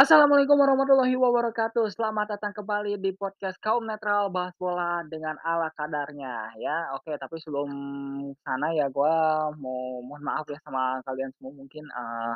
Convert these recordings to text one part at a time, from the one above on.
Assalamualaikum warahmatullahi wabarakatuh. Selamat datang kembali di podcast Kaum Netral Bahas Bola dengan ala kadarnya ya. Oke, tapi sebelum sana ya gua mau mohon maaf ya sama kalian semua mungkin, eee,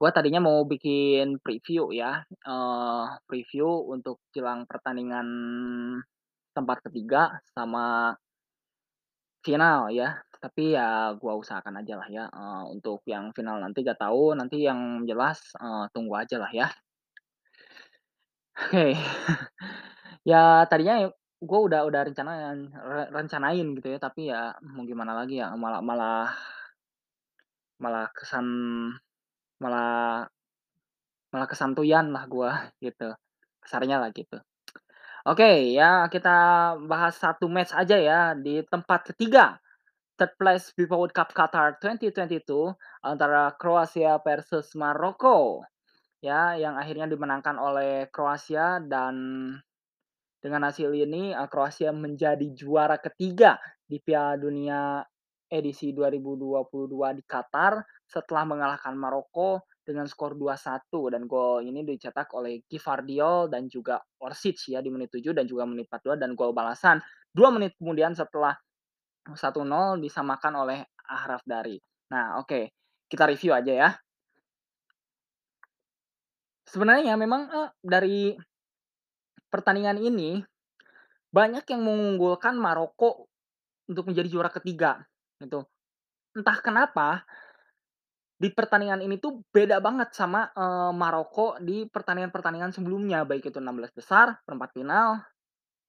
gua tadinya mau bikin preview ya, eee, preview untuk jelang pertandingan tempat ketiga sama final ya. Tapi ya gua usahakan aja lah ya, eee, untuk yang final nanti gak tahu, nanti yang jelas, eee, tunggu aja lah ya. Oke. Ya tadinya gue udah udah rencanain re rencanain gitu ya, tapi ya mau gimana lagi ya, malah malah malah kesan malah malah kesantuyan lah gue gitu, kasarnya lah gitu. Oke, ya kita bahas satu match aja ya di tempat ketiga, third place FIFA World Cup Qatar 2022 antara Kroasia versus Maroko. Ya, yang akhirnya dimenangkan oleh Kroasia dan dengan hasil ini, eee, Kroasia menjadi juara ketiga di Piala Dunia edisi 2022 di Qatar setelah mengalahkan Maroko dengan skor 2-1 dan gol ini dicetak oleh Gvardiol dan juga Orsic ya di menit 7 dan juga menit 42 dan gol balasan 2 menit kemudian setelah 1-0 disamakan oleh Achraf Dhari. Nah, oke, kita review aja ya. Sebenarnya memang, eee, dari pertandingan ini, banyak yang mengunggulkan Maroko untuk menjadi juara ketiga, gitu. Entah kenapa, di pertandingan ini tuh beda banget sama, eee, Maroko di pertandingan-pertandingan sebelumnya, baik itu 16 besar, perempat final,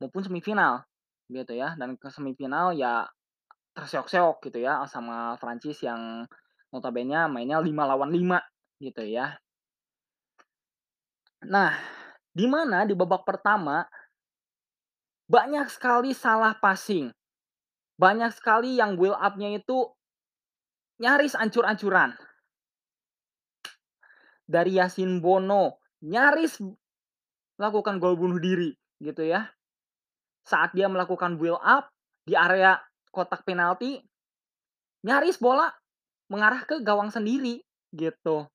maupun semifinal, gitu ya. Dan ke semifinal ya terseok-seok gitu ya sama Prancis yang notabene mainnya 5 lawan 5 gitu ya. Nah, di mana di babak pertama banyak sekali salah passing, banyak sekali yang build up-nya itu nyaris ancur-ancuran. Dari Yasin Bono, nyaris melakukan gol bunuh diri gitu ya. Saat dia melakukan build up di area kotak penalti, nyaris bola mengarah ke gawang sendiri gitu.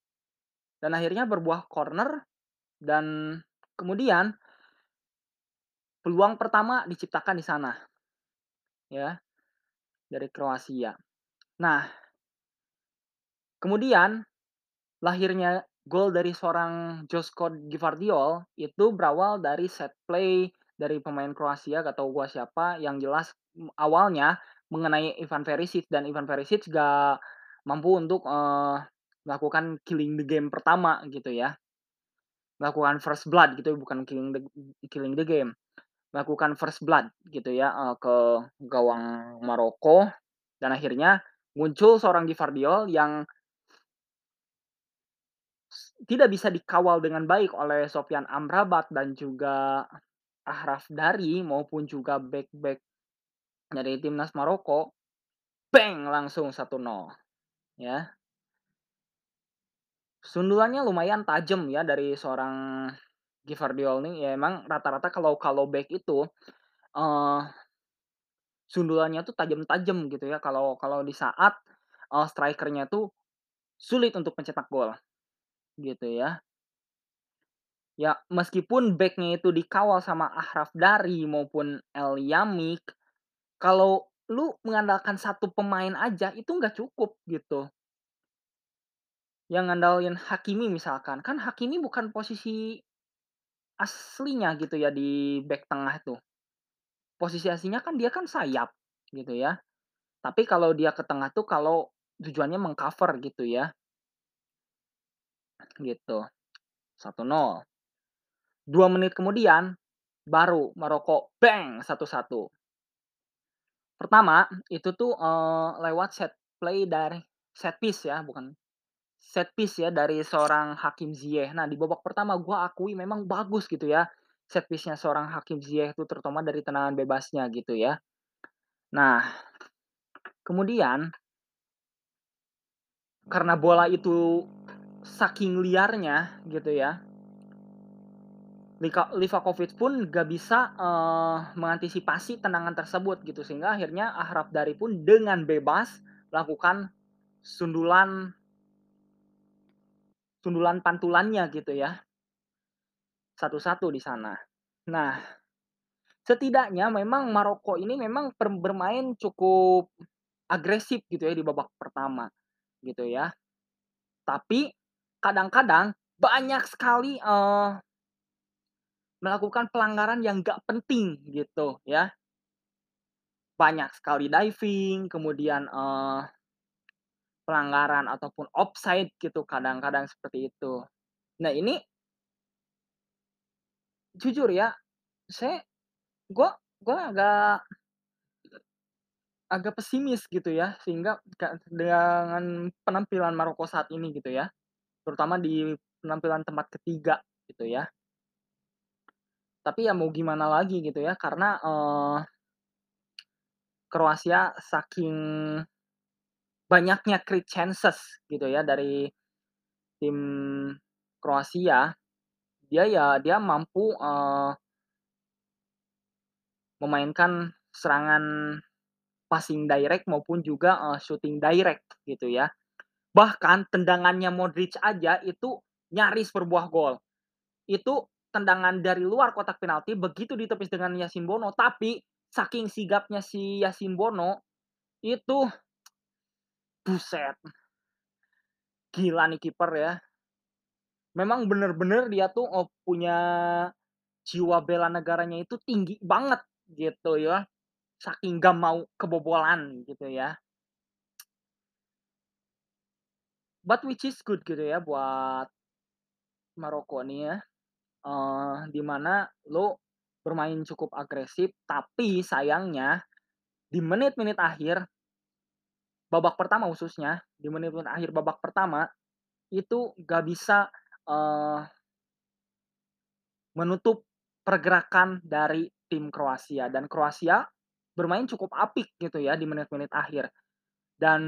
Dan akhirnya berbuah corner dan kemudian peluang pertama diciptakan di sana. Ya, dari Kroasia. Nah, kemudian lahirnya gol dari seorang Joško Gvardiol itu berawal dari set play dari pemain Kroasia, gak tahu gua siapa, yang jelas awalnya mengenai Ivan Perisic dan Ivan Perisic gak mampu untuk, eee, melakukan killing the game pertama gitu ya. Melakukan first blood gitu, bukan killing the killing the game. Melakukan first blood gitu ya, eee, ke gawang Maroko dan akhirnya muncul seorang Gvardiol yang tidak bisa dikawal dengan baik oleh Sofyan Amrabat dan juga Achraf Dhari maupun juga bek-bek dari timnas Maroko, beng langsung 1-0 ya. Sundulannya lumayan tajam ya dari seorang Gvardiol nih, ya emang rata-rata kalau kalau bek itu, eee, sundulannya tuh tajam-tajam gitu ya kalau kalau di saat, eee, striker-nya tuh sulit untuk mencetak gol, gitu ya. Ya, meskipun back-nya itu dikawal sama Achraf Dhari maupun El Yamik, kalau lu mengandalkan satu pemain aja itu nggak cukup gitu. Yang ngandalin Hakimi misalkan, kan Hakimi bukan posisi aslinya gitu ya di back tengah tuh. Posisi aslinya kan dia kan sayap gitu ya. Tapi kalau dia ke tengah tuh kalau tujuannya meng-cover gitu ya. Gitu, 1-0. 2 menit kemudian, baru Maroko beng 1-1. Pertama, itu tuh, eee, lewat set play dari set piece ya, bukan set piece ya dari seorang Hakim Ziyech. Nah, di babak pertama gua akui memang bagus gitu ya, set piece-nya seorang Hakim Ziyech itu terutama dari tendangan bebasnya gitu ya. Nah, kemudian karena bola itu saking liarnya gitu ya Livakovic pun gak bisa, eee, mengantisipasi tendangan tersebut gitu, sehingga akhirnya Achraf Dhari pun dengan bebas melakukan sundulan sundulan pantulannya gitu ya. Satu-satu di sana. Nah, setidaknya memang Maroko ini memang bermain cukup agresif gitu ya di babak pertama, gitu ya. Tapi kadang-kadang banyak sekali, eee melakukan pelanggaran yang nggak penting gitu ya. Banyak sekali diving, kemudian, eee, pelanggaran ataupun offside gitu kadang-kadang seperti itu. Nah ini jujur ya, saya gua gua agak agak pesimis gitu ya, sehingga dengan penampilan Maroko saat ini gitu ya, terutama di penampilan tempat ketiga gitu ya. Tapi ya mau gimana lagi gitu ya, karena, eee, Kroasia saking banyaknya create chances gitu ya dari tim Kroasia, dia ya dia mampu, eee memainkan serangan passing direct maupun juga, eee, shooting direct gitu ya. Bahkan tendangannya Modric aja itu nyaris berbuah gol. Itu tendangan dari luar kotak penalti begitu ditepis dengan Yasin Bono, tapi saking sigapnya si Yasin Bono, itu buset, gila nih kiper ya. Memang bener-bener dia tuh, eee, punya jiwa bela negaranya itu tinggi banget gitu ya, saking nggak mau kebobolan gitu ya. But which is good gitu ya buat Maroko nih ya, eee, di mana lo bermain cukup agresif, tapi sayangnya di menit-menit akhir babak pertama khususnya, di menit-menit akhir babak pertama, itu nggak bisa, eee menutup pergerakan dari tim Kroasia dan Kroasia bermain cukup apik gitu ya di menit-menit akhir. Dan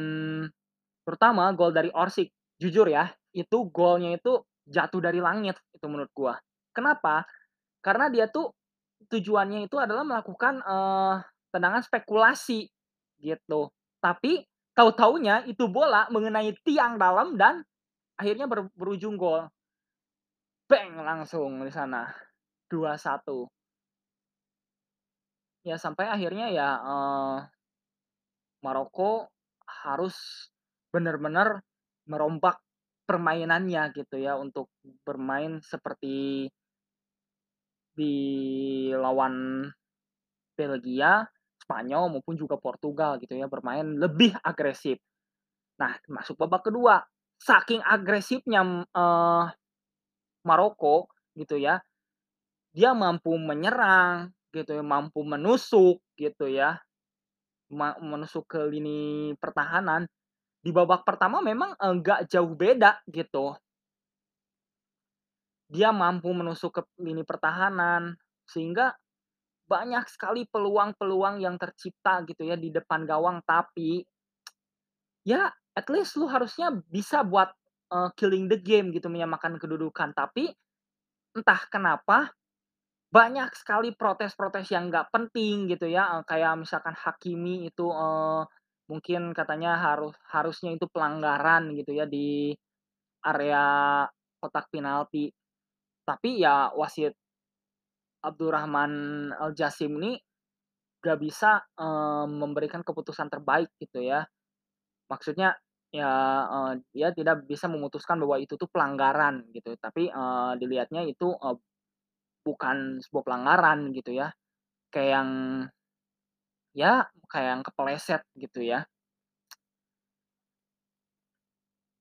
terutama gol dari Orsic, jujur ya, itu golnya itu jatuh dari langit itu menurut gua. Kenapa? Karena dia tuh tujuannya itu adalah melakukan, eee, tendangan spekulasi gitu. Tapi tahu-tahunya itu bola mengenai tiang dalam dan akhirnya ber berujung gol. Beng langsung di sana, 2-1. Ya sampai akhirnya ya, eee, Maroko harus benar-benar merombak permainannya gitu ya untuk bermain seperti di lawan Belgia, Spanyol maupun juga Portugal gitu ya, bermain lebih agresif. Nah, masuk babak kedua, saking agresifnya, eee, Maroko gitu ya, dia mampu menyerang gitu ya, mampu menusuk gitu ya, menusuk ke lini pertahanan. Di babak pertama memang, eee, nggak jauh beda gitu. Dia mampu menusuk ke lini pertahanan, sehingga banyak sekali peluang-peluang yang tercipta gitu ya di depan gawang, tapi ya at least lu harusnya bisa buat, eee, killing the game gitu, menyamakan kedudukan. Tapi entah kenapa banyak sekali protes-protes yang nggak penting gitu ya, eee, kayak misalkan Hakimi itu, eee, mungkin katanya harus harusnya itu pelanggaran gitu ya di area kotak penalti. Tapi ya wasit Abdurrahman Al-Jasim ini nggak bisa, eee, memberikan keputusan terbaik gitu ya. Maksudnya ya, eee, dia tidak bisa memutuskan bahwa itu tuh pelanggaran gitu, tapi, eee, dilihatnya itu, eee, bukan sebuah pelanggaran gitu ya, kayak yang ya kayak yang kepeleset gitu ya.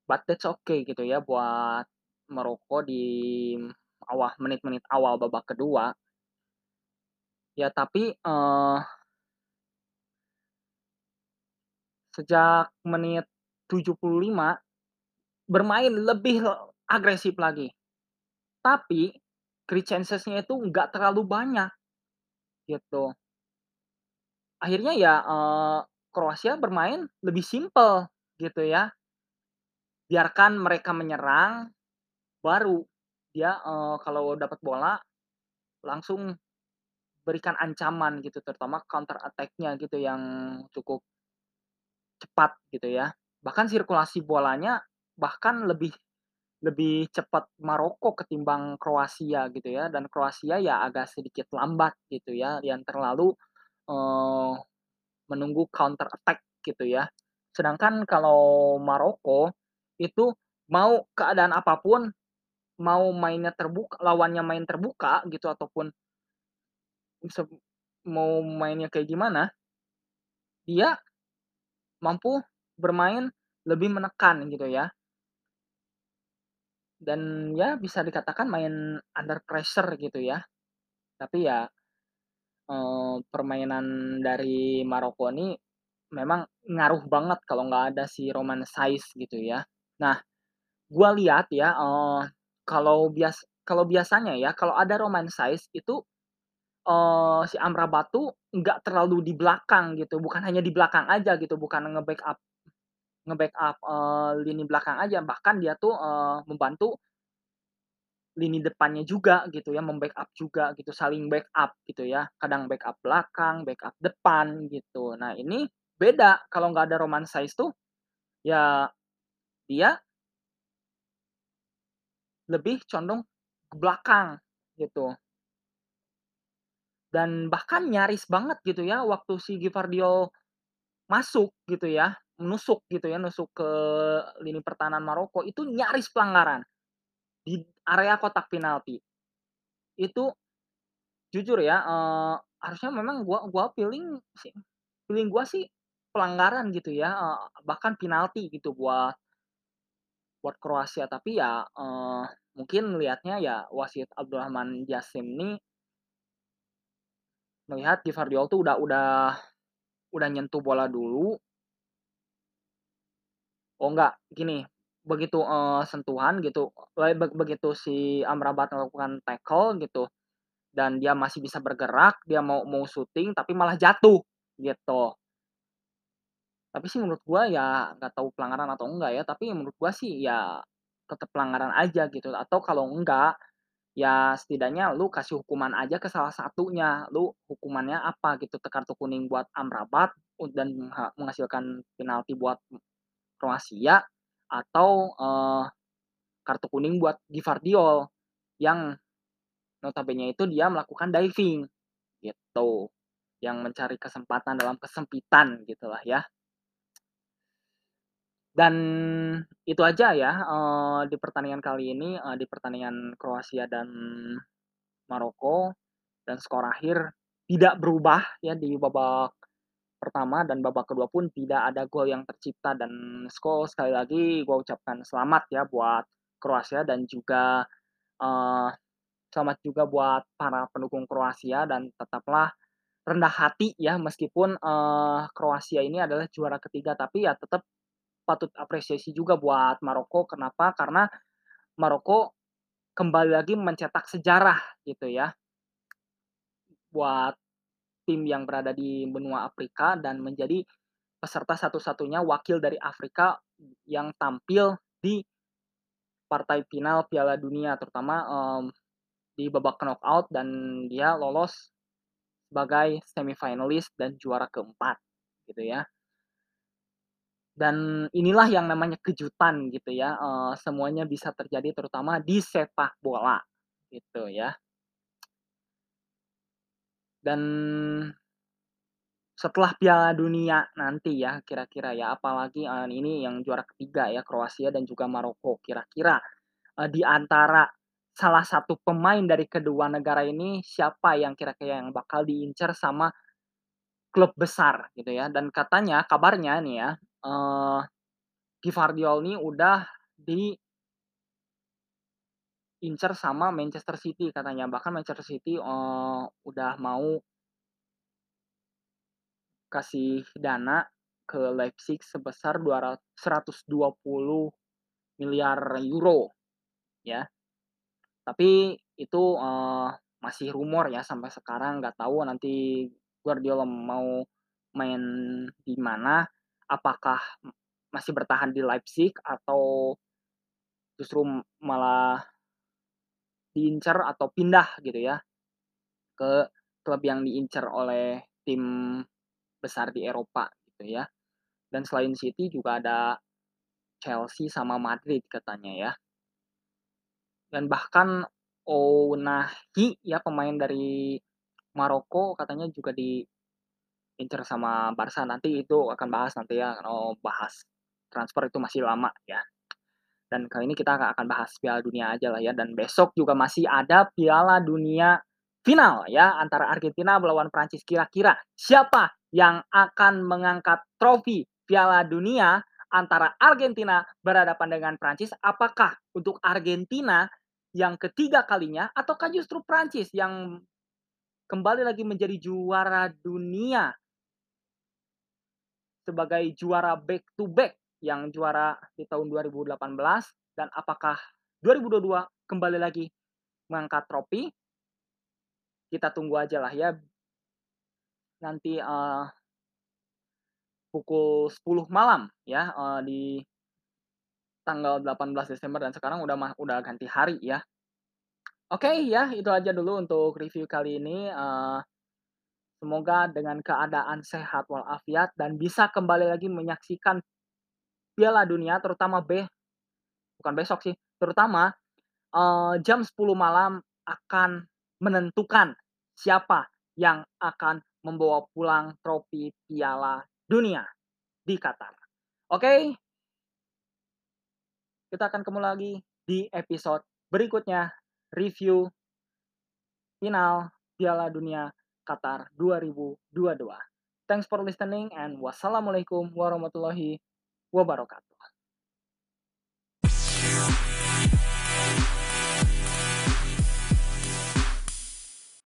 But that's okay gitu ya buat Maroko di awal menit-menit awal babak kedua. Ya tapi, eee sejak menit 75 bermain lebih agresif lagi. Tapi create itu nggak terlalu banyak gitu. Akhirnya ya, eee, Kroasia bermain lebih simpel gitu ya. Biarkan mereka menyerang, baru dia, eee, kalau dapat bola langsung berikan ancaman gitu, terutama counter attack-nya gitu yang cukup cepat gitu ya. Bahkan sirkulasi bolanya bahkan lebih lebih cepat Maroko ketimbang Kroasia gitu ya, dan Kroasia ya agak sedikit lambat gitu ya, yang terlalu, eee, menunggu counter attack gitu ya. Sedangkan kalau Maroko, itu mau keadaan apa pun, mau mainnya terbuk lawannya main terbuka gitu ataupun mau mainnya kayak gimana dia mampu bermain lebih menekan gitu ya. Dan ya bisa dikatakan main under pressure gitu ya. Tapi ya, permainan dari Maroko ini memang ngaruh banget kalau nggak ada si Romain Saïss gitu ya. Nah, gua lihat ya, kalau bias kalau biasanya ya, kalau ada Romain Saïss itu, eee, si Amrabat tuh nggak terlalu di belakang gitu, bukan hanya di belakang aja gitu, bukan nge-backup nge-backup, eee, lini belakang aja, bahkan dia tuh, eee, membantu lini depannya juga gitu ya, mem-backup juga gitu, saling backup gitu ya. Kadang backup belakang, backup depan gitu. Nah ini beda kalau nggak ada Romain Saïss tuh, ya dia lebih condong ke belakang gitu. Dan bahkan nyaris banget gitu ya waktu si Gvardiol masuk gitu ya, menusuk gitu ya, nusuk ke lini pertahanan Maroko, itu nyaris pelanggaran di area kotak penalti. Itu jujur ya, eee, harusnya memang gua gua feeling feeling gua sih pelanggaran gitu ya, eee, bahkan penalti gitu buat buat Kroasia. Tapi ya, eee, mungkin ngelihatnya ya wasit Abdurrahman Jassim ini melihat Gvardiol tuh udah udah udah nyentuh bola dulu Oh enggak, gini, begitu, eee, sentuhan gitu, begitu si Amrabat melakukan tackle gitu, dan dia masih bisa bergerak, dia mau mau syuting tapi malah jatuh, gitu. Tapi sih menurut gua ya nggak tahu pelanggaran atau enggak ya, tapi menurut gua sih ya tetep pelanggaran aja gitu, atau kalau enggak, ya setidaknya lu kasih hukuman aja ke salah satunya, lu hukumannya apa gitu, kartu kuning buat Amrabat dan mengha menghasilkan penalti buat Kroasia atau, eee, kartu kuning buat Gvardiol yang notabene itu dia melakukan diving, gitu. Yang mencari kesempatan dalam kesempitan gitulah ya. Dan itu aja ya, eee, di pertandingan kali ini, eee, di pertandingan Kroasia dan Maroko, dan skor akhir tidak berubah ya di babak pertama dan babak kedua pun tidak ada gol yang tercipta. Dan skor sekali lagi gua ucapkan selamat ya buat Kroasia dan juga, eee, selamat juga buat para pendukung Kroasia. Dan tetaplah rendah hati ya meskipun, eee, Kroasia ini adalah juara ketiga, tapi ya tetep patut apresiasi juga buat Maroko, kenapa? Karena Maroko kembali lagi mencetak sejarah gitu ya. Buat tim yang berada di benua Afrika dan menjadi peserta satu-satunya wakil dari Afrika yang tampil di partai final Piala Dunia terutama, mmm, di babak knockout dan dia lolos sebagai semi-finalis dan juara keempat gitu ya. Dan inilah yang namanya kejutan gitu ya, eee, semuanya bisa terjadi terutama di sepak bola, gitu ya. Dan setelah Piala Dunia nanti ya, kira-kira ya, apalagi, eee, ini yang juara ketiga ya, Kroasia dan juga Maroko. Kira-kira, eee, di antara salah satu pemain dari kedua negara ini, siapa yang kira-kira yang bakal diincar sama klub besar gitu ya, dan katanya, kabarnya nih ya, eee, Gvardiol nih udah di incer sama Manchester City katanya, bahkan Manchester City, eee, udah mau kasih dana ke Leipzig sebesar dua rat €120.000.000.000 ya. Tapi itu, eee, masih rumor ya sampai sekarang, nggak tahu nanti Guardiola mau main di mana, apakah masih bertahan di Leipzig atau justru malah diincar atau pindah gitu ya, ke klub yang diincar oleh tim besar di Eropa gitu ya. Dan selain City juga ada Chelsea sama Madrid katanya ya. Dan bahkan Ounahi ya pemain dari Maroko katanya juga diincar sama Barca, nanti itu akan bahas nanti ya, kalau bahas transfer itu masih lama ya. Dan kali ini kita akan bahas Piala Dunia aja lah ya, dan besok juga masih ada Piala Dunia final ya, antara Argentina melawan Prancis. Kira-kira siapa yang akan mengangkat trofi Piala Dunia antara Argentina berhadapan dengan Prancis? Apakah untuk Argentina yang ketiga kalinya ataukah justru Prancis yang kembali lagi menjadi juara dunia sebagai juara back to back yang juara di tahun 2018 dan apakah 2022 kembali lagi mengangkat trofi? Kita tunggu aja lah ya. Nanti, eee pukul 10 malam ya, eee, di tanggal 18 Desember dan sekarang udah udah ganti hari ya. Oke ya, itu aja dulu untuk review kali ini, eee, semoga dengan keadaan sehat walafiat dan bisa kembali lagi menyaksikan Piala Dunia terutama be bukan besok sih, terutama, eee, jam 10 malam akan menentukan siapa yang akan membawa pulang trofi Piala Dunia di Qatar. Oke kita akan ketemu lagi di episode berikutnya, review final Piala Dunia Qatar 2022. Thanks for listening and wassalamualaikum warahmatullahi wabarakatuh.